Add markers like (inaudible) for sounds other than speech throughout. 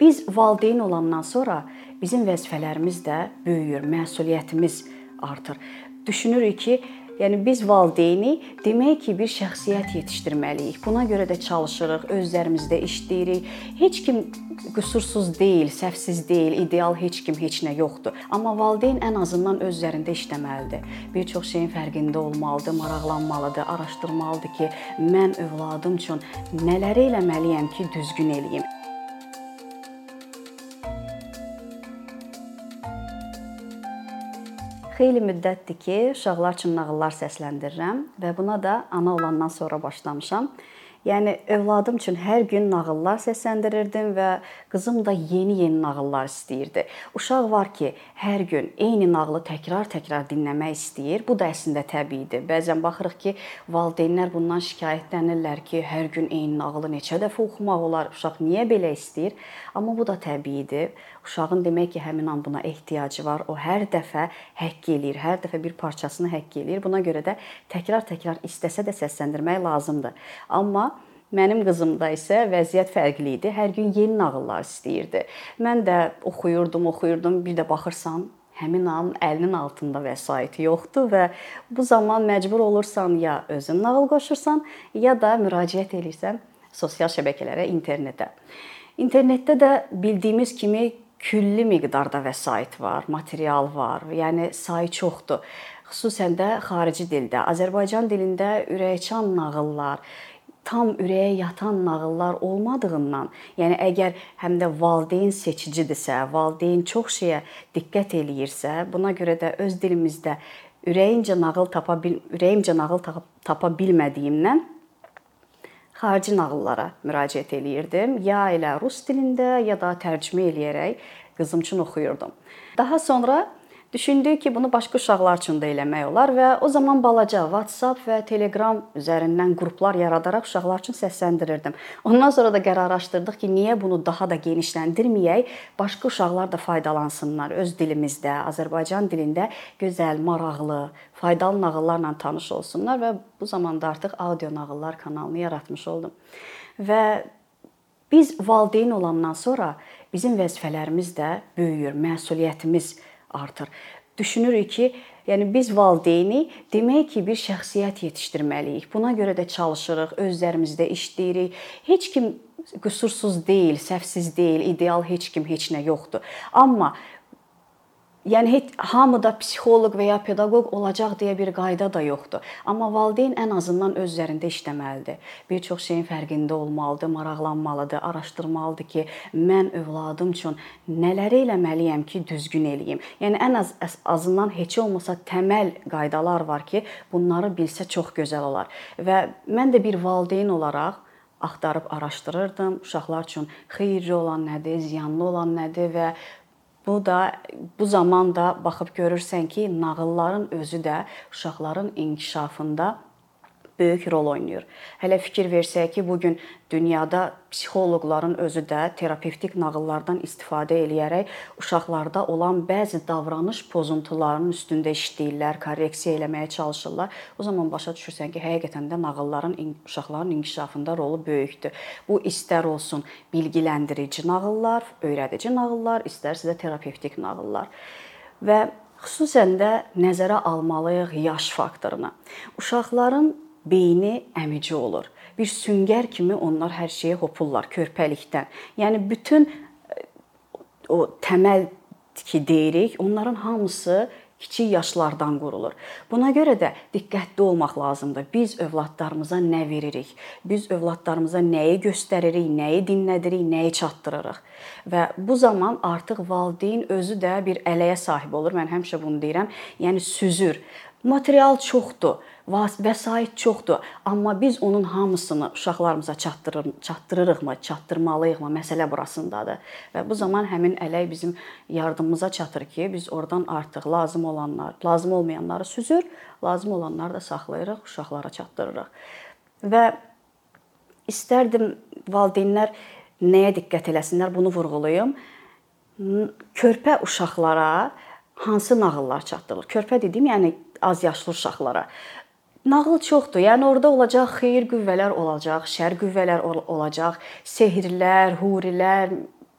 Biz valideyn olandan sonra bizim vəzifələrimiz də böyüyür, məsuliyyətimiz artır. Düşünürük ki, Yəni biz valideyni demək ki, bir şəxsiyyət yetişdirməliyik. Buna görə də çalışırıq, özlərimizdə işləyirik. Heç kim qüsursuz deyil, səhvsiz deyil, ideal heç kim, heç nə yoxdur. Amma valideyn ən azından öz üzərində işləməlidir. Bir çox şeyin fərqində olmalıdır, maraqlanmalıdır, araşdırmalıdır ki, mən övladım üçün nələri eləməliyəm ki, düzgün eləyim. Xeyli müddətdir ki, uşaqlar üçün nağıllar səsləndirirəm və buna da ana olandan sonra başlamışam. Yəni övladım üçün hər gün nağıllar səsləndirirdim və qızım da yeni-yeni nağıllar istəyirdi. Uşaq var ki, hər gün eyni nağılı təkrar-təkrar dinləmək istəyir. Bu da əslində təbiidir. Bəzən baxırıq ki, valideynlər bundan şikayətlənirlər ki, hər gün eyni nağılı neçə dəfə oxumaq olar? Uşaq niyə belə istəyir? Amma bu da təbiidir. Uşağın demək ki, həmin an buna ehtiyacı var. O hər dəfə həkk eləyir, hər dəfə bir parçasını həkk eləyir. Buna görə də təkrar-təkrar istəsə də səsləndirmək lazımdır. Amma Mənim qızımda isə vəziyyət fərqli idi. Hər gün yeni nağıllar istəyirdi. Mən də oxuyurdum, oxuyurdum. Bir də baxırsan, həmin an əlinin altında vəsait yoxdur və bu zaman məcbur olursan ya özün nağıl qoşursan, ya da müraciət edirsən sosial şəbəkələrə, internetə. İnternetdə də bildiyimiz kimi külli miqdarda vəsait var, material var. Yəni sayı çoxdur. Xüsusən də xarici dildə, Azərbaycan dilində ürəkçan nağıllar, tam ürəyə yatan nağıllar olmadığından, yəni əgər həm də valideyn seçicidirsə, valideyn çox şeyə diqqət eləyirsə, buna görə də öz dilimizdə ürəyincə nağıl tapa bil ürəyimcə nağıl tapa bilmədiyimdən xarici nağıllara müraciət eləyirdim. Ya elə rus dilində, ya da tərcümə eləyərək qızım üçün oxuyurdum. Daha sonra Düşündük ki, bunu başqa uşaqlar üçün də eləmək olar və o zaman balaca WhatsApp və Telegram üzərindən qruplar yaradaraq uşaqlar üçün səsləndirirdim. Ondan sonra da qərarlaşdırdıq ki, niyə bunu daha da genişləndirməyək, başqa uşaqlar da faydalansınlar öz dilimizdə, Azərbaycan dilində gözəl, maraqlı, faydalı nağıllarla tanış olsunlar və bu zamanda artıq audio nağıllar kanalını yaratmış oldum. Və biz valideyn olandan sonra bizim vəzifələrimiz də böyüyür, məsuliyyətimiz artır. Düşünürük ki, yəni biz valideyni demək ki, bir şəxsiyyət yetişdirməliyik. Buna görə də çalışırıq, özlərimizdə işləyirik. Heç kim qüsursuz deyil, səhvsiz deyil, ideal heç kim, heç nə yoxdur. Amma Yəni heç hamıda psixoloq və ya pedaqoq olacaq deyə bir qayda da yoxdur. Amma valideyn ən azından öz üzərində işləməlidir. Bir çox şeyin fərqində olmalıdır, maraqlanmalıdır, araşdırmalıdır ki, mən övladım üçün nələri eləməliyəm ki, düzgün eləyim. Yəni ən az azından heç olmasa təməl qaydalar var ki, bunları bilsə çox gözəl olar. Və mən də bir valideyn olaraq axtarıb araşdırırdım. Uşaqlar üçün xeyirli olan nədir, ziyanlı olan nədir və Bu da bu zamanda baxıb görürsən ki, nağılların özü də uşaqların inkişafında böyük rol oynayır. Hələ fikir versək ki, bu gün dünyada psixoloqların özü də terapevtik nağıllardan istifadə eləyərək uşaqlarda olan bəzi davranış pozuntularının üstündə işləyirlər, korreksiya eləməyə çalışırlar. O zaman başa düşürsən ki, həqiqətən də nağılların uşaqların inkişafında rolu böyükdür. Bu istər olsun bilgiləndirici nağıllar, öyrədici nağıllar, istərsə də terapevtik nağıllar. Və xüsusən də nəzərə almalıyıq yaş faktorunu. Uşaqların beyni əmici olur. Bir süngər kimi onlar hər şeyə hopurlar körpəlikdən. Yəni bütün e, o təməl ki deyirik, onların hamısı kiçik yaşlardan qurulur. Buna görə də diqqətli olmaq lazımdır. Biz övladlarımıza nə veririk? Biz övladlarımıza nəyi göstəririk, nəyi dinlədirik, nəyi çatdırırıq? Və bu zaman artıq valideyn özü də bir ələyə sahib olur. Mən həmişə bunu deyirəm. Yəni süzür. Material çoxdur vəsait çoxdur, amma biz onun hamısını uşaqlarımıza çatdırır, çatdırırıqmı, çatdırmalıyıqmı? Məsələ burasındadır. Və bu zaman həmin ələk bizim yardımımıza çatır ki, biz oradan artıq lazım olanlar, lazım olmayanları süzür, lazım olanları da saxlayırıq, uşaqlara çatdırırıq. Və istərdim valideynlər nəyə diqqət eləsinlər, bunu vurğulayım. Körpə uşaqlara hansı nağıllar çatdırılır? Körpə dediyim, yəni az yaşlı uşaqlara. Nağıl çoxdur. Yəni orada olacaq xeyir qüvvələr olacaq, şər qüvvələr olacaq, sehrlər, hurilər,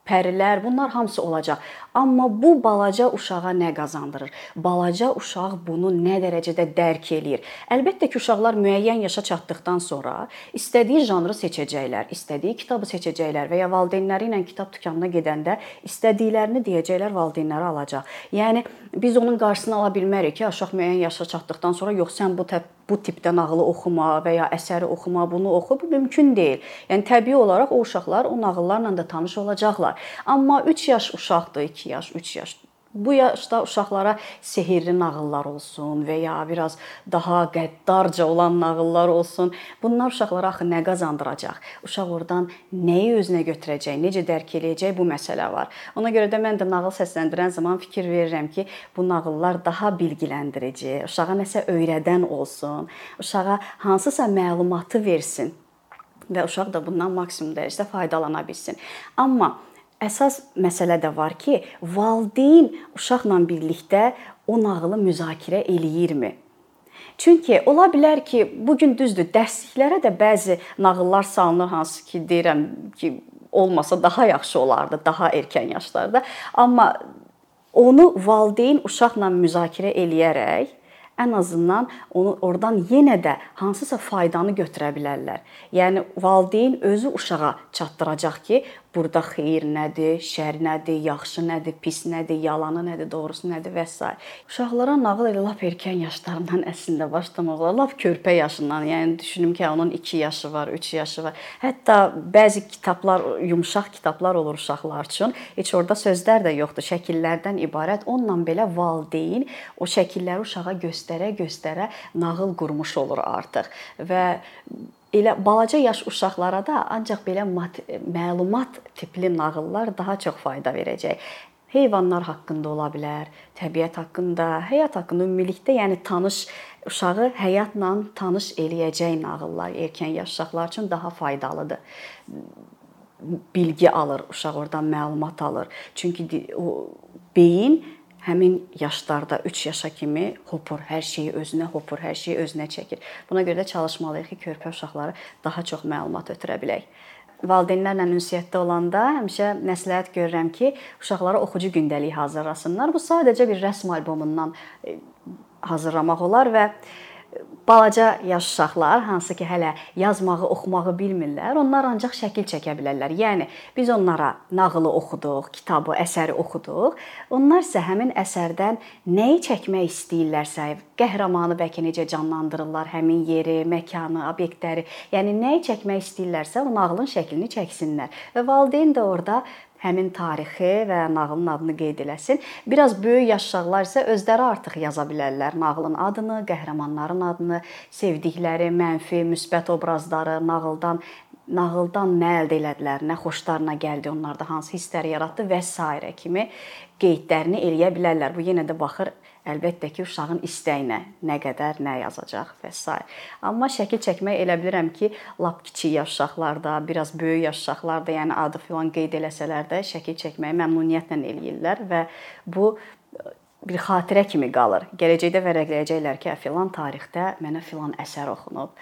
pərilər, bunlar hamısı olacaq. Amma bu balaca uşağa nə qazandırır? Balaca uşaq bunu nə dərəcədə dərk eləyir? Əlbəttə ki, uşaqlar müəyyən yaşa çatdıqdan sonra istədiyi janrı seçəcəklər, istədiyi kitabı seçəcəklər və ya valideynləri ilə kitab dükanına gedəndə istədiklərini deyəcəklər, valideynləri alacaq. Yəni biz onun qarşısını ala bilmərik ki, uşaq müəyyən yaşa çatdıqdan sonra yox sən bu bu tipdə nağılı oxuma və ya əsəri oxuma, bunu oxu, bu mümkün deyil. Yəni təbii olaraq o uşaqlar o nağıllarla da tanış olacaqlar. Amma 3 yaş uşaqdır, 2 yaş, 3 yaş bu yaşda uşaqlara sehrli nağıllar olsun və ya biraz daha qəddarca olan nağıllar olsun. Bunlar uşaqlara axı nə qazandıracaq? Uşaq oradan nəyi özünə götürəcək, necə dərk eləyəcək bu məsələ var. Ona görə də mən də nağıl səsləndirən zaman fikir verirəm ki, bu nağıllar daha bilgiləndirici, uşağa nəsə öyrədən olsun, uşağa hansısa məlumatı versin və uşaq da bundan maksimum dərəcədə faydalana bilsin. Amma əsas məsələ də var ki, valideyn uşaqla birlikdə o nağılı müzakirə eləyirmi? Çünki ola bilər ki, bu gün düzdür, dərsliklərə də bəzi nağıllar salınır, hansı ki, deyirəm ki, olmasa daha yaxşı olardı, daha erkən yaşlarda. Amma onu valideyn uşaqla müzakirə eləyərək ən azından onu oradan yenə də hansısa faydanı götürə bilərlər. Yəni valideyn özü uşağa çatdıracaq ki, burada xeyir nədir, şər nədir, yaxşı nədir, pis nədir, yalanı nədir, doğrusu nədir və s. Uşaqlara nağıl elə lap erkən yaşlarından (laughs) əslində başlamaq olar. Lap körpə yaşından, yəni düşünüm ki, onun 2 yaşı var, 3 yaşı var. Hətta bəzi kitablar, yumşaq kitablar olur uşaqlar üçün. Heç orada sözlər də yoxdur, şəkillərdən ibarət. Onunla belə valideyn o şəkilləri uşağa göstərə-göstərə nağıl qurmuş olur artıq. Və elə balaca yaş uşaqlara da ancaq belə məlumat tipli nağıllar daha çox fayda verəcək. Heyvanlar haqqında ola bilər, təbiət haqqında, həyat haqqında ümumilikdə, yəni tanış uşağı həyatla tanış eləyəcək nağıllar erkən yaş uşaqlar üçün daha faydalıdır bilgi alır, uşaq oradan məlumat alır. Çünki o beyin həmin yaşlarda 3 yaşa kimi hopur, hər şeyi özünə hopur, hər şeyi özünə çəkir. Buna görə də çalışmalıyıq ki, körpə uşaqları daha çox məlumat ötürə bilək. Valideynlərlə ünsiyyətdə olanda həmişə məsləhət görürəm ki, uşaqlara oxucu gündəliyi hazırlasınlar. Bu sadəcə bir rəsm albomundan e, hazırlamaq olar və balaca yaş uşaqlar, hansı ki hələ yazmağı, oxumağı bilmirlər, onlar ancaq şəkil çəkə bilərlər. Yəni biz onlara nağılı oxuduq, kitabı, əsəri oxuduq. Onlar isə həmin əsərdən nəyi çəkmək istəyirlərsə, qəhrəmanı bəlkə necə canlandırırlar, həmin yeri, məkanı, obyektləri, yəni nəyi çəkmək istəyirlərsə, o nağılın şəklini çəksinlər. Və valideyn də orada həmin tarixi və nağılın adını qeyd eləsin. Biraz böyük yaş uşaqlar isə özləri artıq yaza bilərlər nağılın adını, qəhrəmanların adını, sevdikləri mənfi, müsbət obrazları, nağıldan nağıldan nə əldə elədilər, nə xoşlarına gəldi, onlarda hansı hisslər yaratdı və s. kimi qeydlərini eləyə bilərlər. Bu yenə də baxır əlbəttə ki, uşağın istəyinə nə qədər nə yazacaq və s. Amma şəkil çəkmək elə bilirəm ki, lap kiçik yaş uşaqlarda, biraz böyük yaş uşaqlarda, yəni adı filan qeyd eləsələr də şəkil çəkməyi məmnuniyyətlə eləyirlər və bu bir xatirə kimi qalır. Gələcəkdə vərəqləyəcəklər ki, filan tarixdə mənə filan əsər oxunub.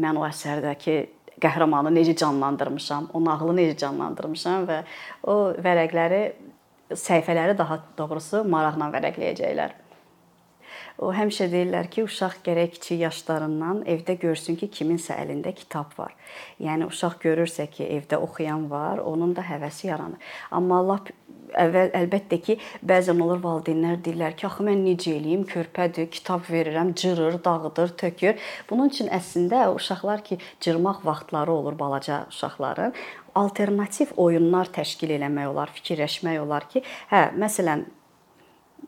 Mən o əsərdəki qəhrəmanı necə canlandırmışam, o nağılı necə canlandırmışam və o vərəqləri səhifələri daha doğrusu maraqla vərəqləyəcəklər. O həmişə deyirlər ki, uşaq gərək kiçik yaşlarından evdə görsün ki, kiminsə əlində kitab var. Yəni uşaq görürsə ki, evdə oxuyan var, onun da həvəsi yaranır. Amma lap əvvəl əlbəttə ki, bəzən olur valideynlər deyirlər ki, axı mən necə eləyim? Körpədir, kitab verirəm, cırır, dağıdır, tökür. Bunun üçün əslində uşaqlar ki, cırmaq vaxtları olur balaca uşaqların alternativ oyunlar təşkil eləmək olar, fikirləşmək olar ki, hə, məsələn,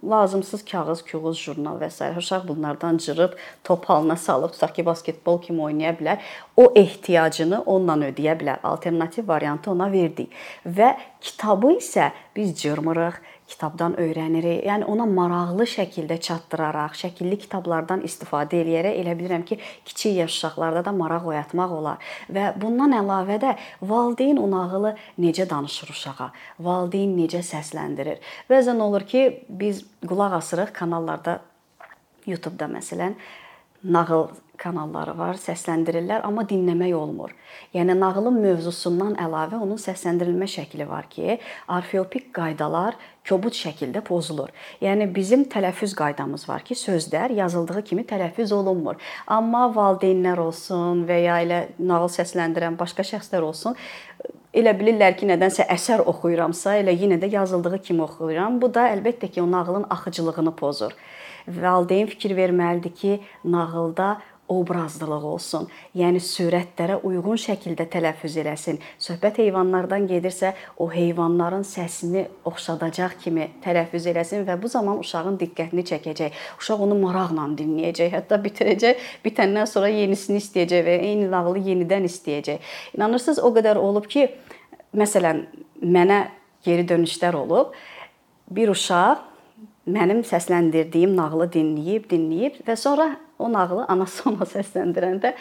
lazımsız kağız, küğuz, jurnal və s. uşaq bunlardan cırıb top halına salıb tutaq ki, basketbol kimi oynaya bilər. O ehtiyacını onunla ödəyə bilər. Alternativ variantı ona verdik. Və kitabı isə biz cırmırıq kitabdan öyrənirik. Yəni ona maraqlı şəkildə çatdıraraq, şəkilli kitablardan istifadə eləyərək elə bilirəm ki, kiçik yaş uşaqlarda da maraq oyatmaq olar. Və bundan əlavə də valideyn o nağılı necə danışır uşağa, valideyn necə səsləndirir. Bəzən olur ki, biz qulaq asırıq kanallarda YouTube-da məsələn nağıl kanalları var, səsləndirirlər, amma dinləmək olmur. Yəni nağılın mövzusundan əlavə onun səsləndirilmə şəkli var ki, orfeopik qaydalar kobud şəkildə pozulur. Yəni bizim tələffüz qaydamız var ki, sözlər yazıldığı kimi tələffüz olunmur. Amma valideynlər olsun və ya elə nağıl səsləndirən başqa şəxslər olsun, elə bilirlər ki, nədənsə əsər oxuyuramsa, elə yenə də yazıldığı kimi oxuyuram. Bu da əlbəttə ki, o nağılın axıcılığını pozur. Valideyn fikir verməlidir ki, nağılda obrazlılıq olsun. Yəni sürətlərə uyğun şəkildə tələffüz eləsin. Söhbət heyvanlardan gedirsə, o heyvanların səsini oxşadacaq kimi tələffüz eləsin və bu zaman uşağın diqqətini çəkəcək. Uşaq onu maraqla dinləyəcək, hətta bitirəcək. Bitəndən sonra yenisini istəyəcək və eyni nağılı yenidən istəyəcək. İnanırsınız o qədər olub ki, məsələn, mənə geri dönüşlər olub. Bir uşaq mənim səsləndirdiyim nağılı dinləyib, dinləyib və sonra o nağılı anası ona (laughs) səsləndirəndə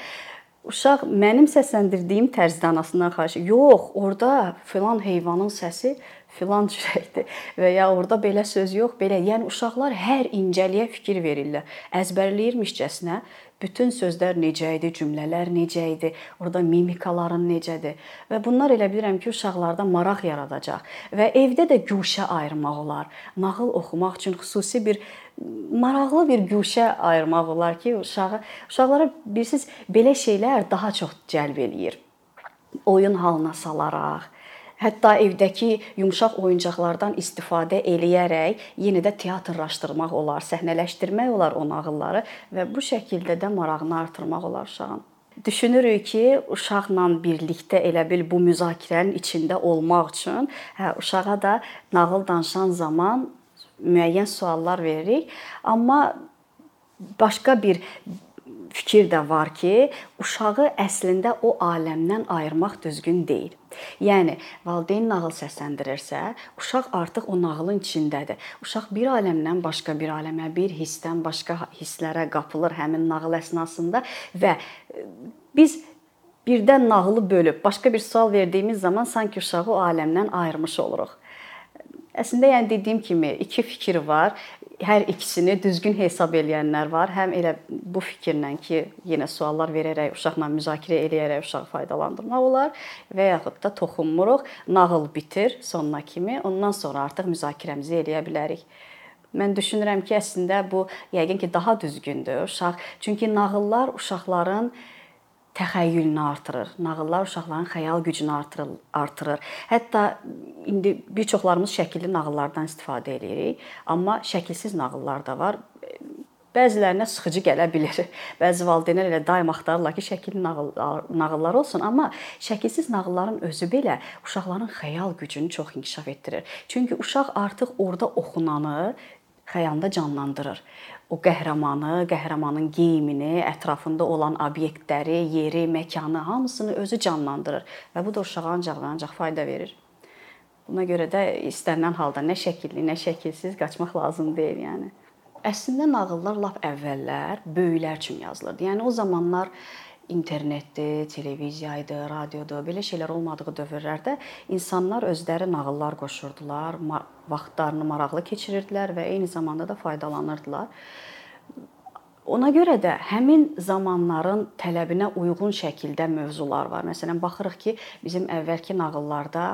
uşaq mənim səsləndirdiyim tərzdə anasından xahiş, yox, orada filan heyvanın səsi filan cürəkdir (laughs) və ya orada belə söz yox, belə. Yəni uşaqlar hər incəliyə fikir verirlər. Əzbərləyirmişcəsinə bütün sözlər necə idi, cümlələr necə idi, orada mimikaların necədir. Və bunlar elə bilirəm ki, uşaqlarda maraq yaradacaq və evdə də güşə ayırmaq olar. Nağıl oxumaq üçün xüsusi bir maraqlı bir güşə ayırmaq olar ki, uşağı uşaqlara bilirsiniz belə şeylər daha çox cəlb eləyir. Oyun halına salaraq, Hətta evdəki yumşaq oyuncaqlardan istifadə eləyərək yenə də teatrlaşdırmaq olar, səhnələşdirmək olar o nağılları və bu şəkildə də marağını artırmaq olar uşağın. Düşünürük ki, uşaqla birlikdə elə bil bu müzakirənin içində olmaq üçün hə uşağa da nağıl danışan zaman müəyyən suallar veririk, amma başqa bir fikir də var ki, uşağı əslində o aləmdən ayırmaq düzgün deyil. Yəni valideyn nağıl səsləndirirsə, uşaq artıq o nağılın içindədir. Uşaq bir aləmdən başqa bir aləmə, bir hissdən başqa hisslərə qapılır həmin nağıl əsnasında və e, biz birdən nağılı bölüb başqa bir sual verdiyimiz zaman sanki uşağı o aləmdən ayırmış oluruq. Əslində yəni dediyim kimi iki fikir var hər ikisini düzgün hesab eləyənlər var. Həm elə bu fikirlə ki, yenə suallar verərək uşaqla müzakirə eləyərək uşağı faydalandırmaq olar və yaxud da toxunmuruq, nağıl bitir sonuna kimi, ondan sonra artıq müzakirəmizi eləyə bilərik. Mən düşünürəm ki, əslində bu yəqin ki, daha düzgündür uşaq. Çünki nağıllar uşaqların təxəyyülünü artırır. Nağıllar uşaqların xəyal gücünü artırır, artırır. Hətta indi bir çoxlarımız şəkilli nağıllardan istifadə edirik, amma şəkilsiz nağıllar da var. Bəzilərinə sıxıcı gələ bilər. (laughs) Bəzi valideynlər elə daim axtarırlar ki, şəkilli nağıl nağıllar olsun, amma şəkilsiz nağılların özü belə uşaqların xəyal gücünü çox inkişaf etdirir. Çünki uşaq artıq orada oxunanı xəyalında canlandırır o qəhrəmanı, qəhrəmanın geyimini, ətrafında olan obyektləri, yeri, məkanı hamısını özü canlandırır və bu da uşağa ancaq və ancaq fayda verir. Buna görə də istənilən halda nə şəkilli, nə şəkilsiz qaçmaq lazım deyil, yəni. Əslində nağıllar lap əvvəllər böyüklər üçün yazılırdı. Yəni o zamanlar internetdir, televiziya idi, radiodur, belə şeylər olmadığı dövrlərdə insanlar özləri nağıllar qoşurdular, vaxtlarını maraqlı keçirirdilər və eyni zamanda da faydalanırdılar. Ona görə də həmin zamanların tələbinə uyğun şəkildə mövzular var. Məsələn, baxırıq ki, bizim əvvəlki nağıllarda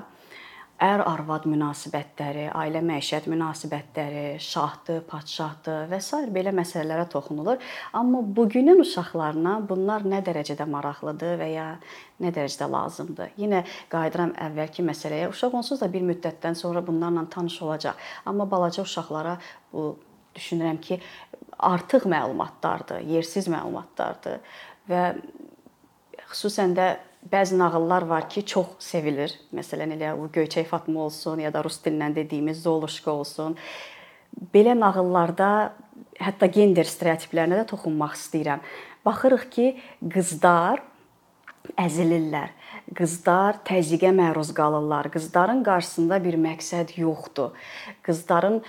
ər-arvad münasibətləri, ailə məişət münasibətləri, şahdır, padşahdır və s. belə məsələlərə toxunulur. Amma bugünün uşaqlarına bunlar nə dərəcədə maraqlıdır və ya nə dərəcədə lazımdır. Yenə qayıdıram əvvəlki məsələyə. Uşaq onsuz da bir müddətdən sonra bunlarla tanış olacaq. Amma balaca uşaqlara bu düşünürəm ki, artıq məlumatlardır, yersiz məlumatlardır və xüsusən də bəzi nağıllar var ki, çox sevilir. Məsələn, elə o Göyçək Fatma olsun ya da rus dilindən dediyimiz Zoluşka olsun. Belə nağıllarda hətta gender stereotiplərinə də toxunmaq istəyirəm. Baxırıq ki, qızlar əzilirlər qızlar təzyiqə məruz qalırlar. Qızların qarşısında bir məqsəd yoxdur. Qızların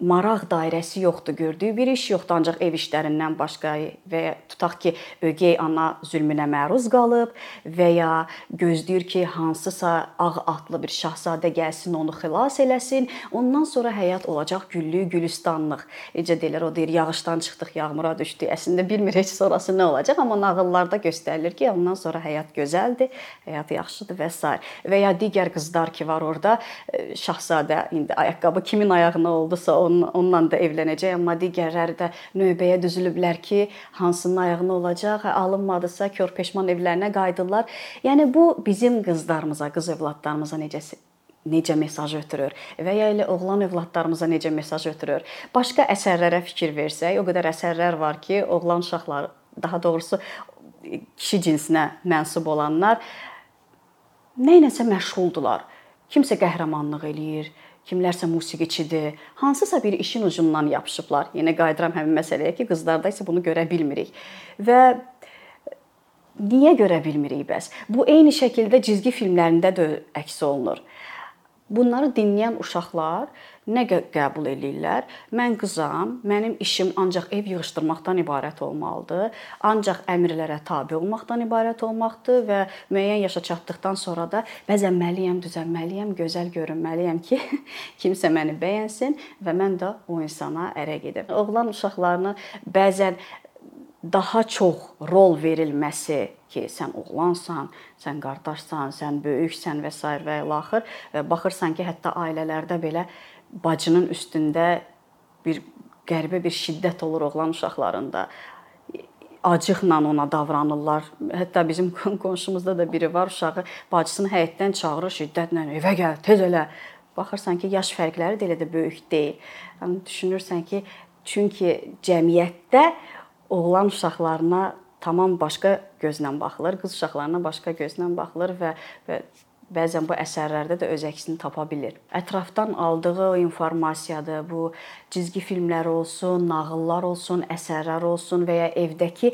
maraq dairəsi yoxdur, gördüyü bir iş yoxdur, ancaq ev işlərindən başqa və ya tutaq ki, ögey ana zülmünə məruz qalıb və ya gözləyir ki, hansısa ağ atlı bir şahzadə gəlsin, onu xilas eləsin. Ondan sonra həyat olacaq güllü, gülistanlıq. Necə deyirlər, o deyir, yağışdan çıxdıq, yağmura düşdük. Əslində bilmir heç sonrası nə olacaq, amma nağıllarda göstərilir ki, ondan sonra həyat gözəldir, həyat həyat yaxşıdır və s. və ya digər qızlar ki var orada e, şahzadə indi ayaqqabı kimin ayağına oldusa onunla da evlənəcək, amma digərləri də növbəyə düzülüblər ki, hansının ayağına olacaq, alınmadısa kör peşman evlərinə qayıdırlar. Yəni bu bizim qızlarımıza, qız övladlarımıza necəsi necə mesaj ötürür və ya elə oğlan övladlarımıza necə mesaj ötürür. Başqa əsərlərə fikir versək, o qədər əsərlər var ki, oğlan uşaqları, daha doğrusu kişi cinsinə mənsub olanlar nə iləsə məşğuldular. Kimsə qəhrəmanlıq eləyir, kimlərsə musiqiçidir. Hansısa bir işin ucundan yapışıblar. Yenə qayıdıram həmin məsələyə ki, qızlarda isə bunu görə bilmirik. Və niyə görə bilmirik bəs? Bu eyni şəkildə cizgi filmlərində də əks olunur. Bunları dinləyən uşaqlar nə qəbul eləyirlər? Mən qızam, mənim işim ancaq ev yığışdırmaqdan ibarət olmalıdır. Ancaq əmrlərə tabe olmaqdan ibarət olmaqdır və müəyyən yaşa çatdıqdan sonra da bəzənməliyəm, düzəlməliyəm, gözəl görünməliyəm ki, (laughs) kimsə məni bəyənsin və mən də o insana ərə gedim. Oğlan uşaqlarını bəzən daha çox rol verilməsi ki, sən oğlansan, sən qardaşsan, sən böyüksən və s. və ilaxır və baxırsan ki, hətta ailələrdə belə bacının üstündə bir qəribə bir şiddət olur oğlan uşaqlarında acıqla ona davranırlar. Hətta bizim qonşumuzda da biri var, uşağı bacısını həyətdən çağırır şiddətlə, evə gəl, tez elə. Baxırsan ki, yaş fərqləri də elə də böyük deyil. Yəni düşünürsən ki, çünki cəmiyyətdə oğlan uşaqlarına tamam başqa gözlə baxılır, qız uşaqlarına başqa gözlə baxılır və və bəzən bu əsərlərdə də öz əksini tapa bilər. Ətrafdan aldığı informasiyadır, bu cizgi filmlər olsun, nağıllar olsun, əsərlər olsun və ya evdəki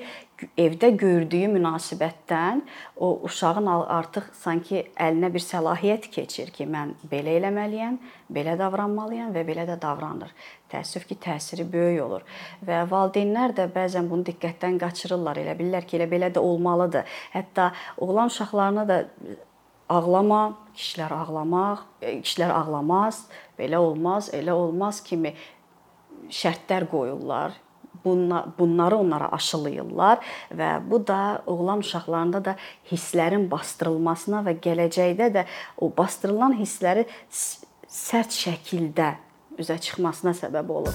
evdə gördüyü münasibətdən o uşağın artıq sanki əlinə bir səlahiyyət keçir ki, mən belə eləməliyəm, belə davranmalıyam və belə də davranır. Təəssüf ki, təsiri böyük olur. Və valideynlər də bəzən bunu diqqətdən qaçırırlar. Elə bilirlər ki, elə belə də olmalıdır. Hətta oğlan uşaqlarına da ağlama, kişilər ağlamaq, e, kişilər ağlamaz, belə olmaz, elə olmaz kimi şərtlər qoyurlar. Bunları onlara aşılayırlar və bu da oğlan uşaqlarında da hisslərin bastırılmasına və gələcəkdə də o bastırılan hissləri sərt şəkildə üzə çıxmasına səbəb olur.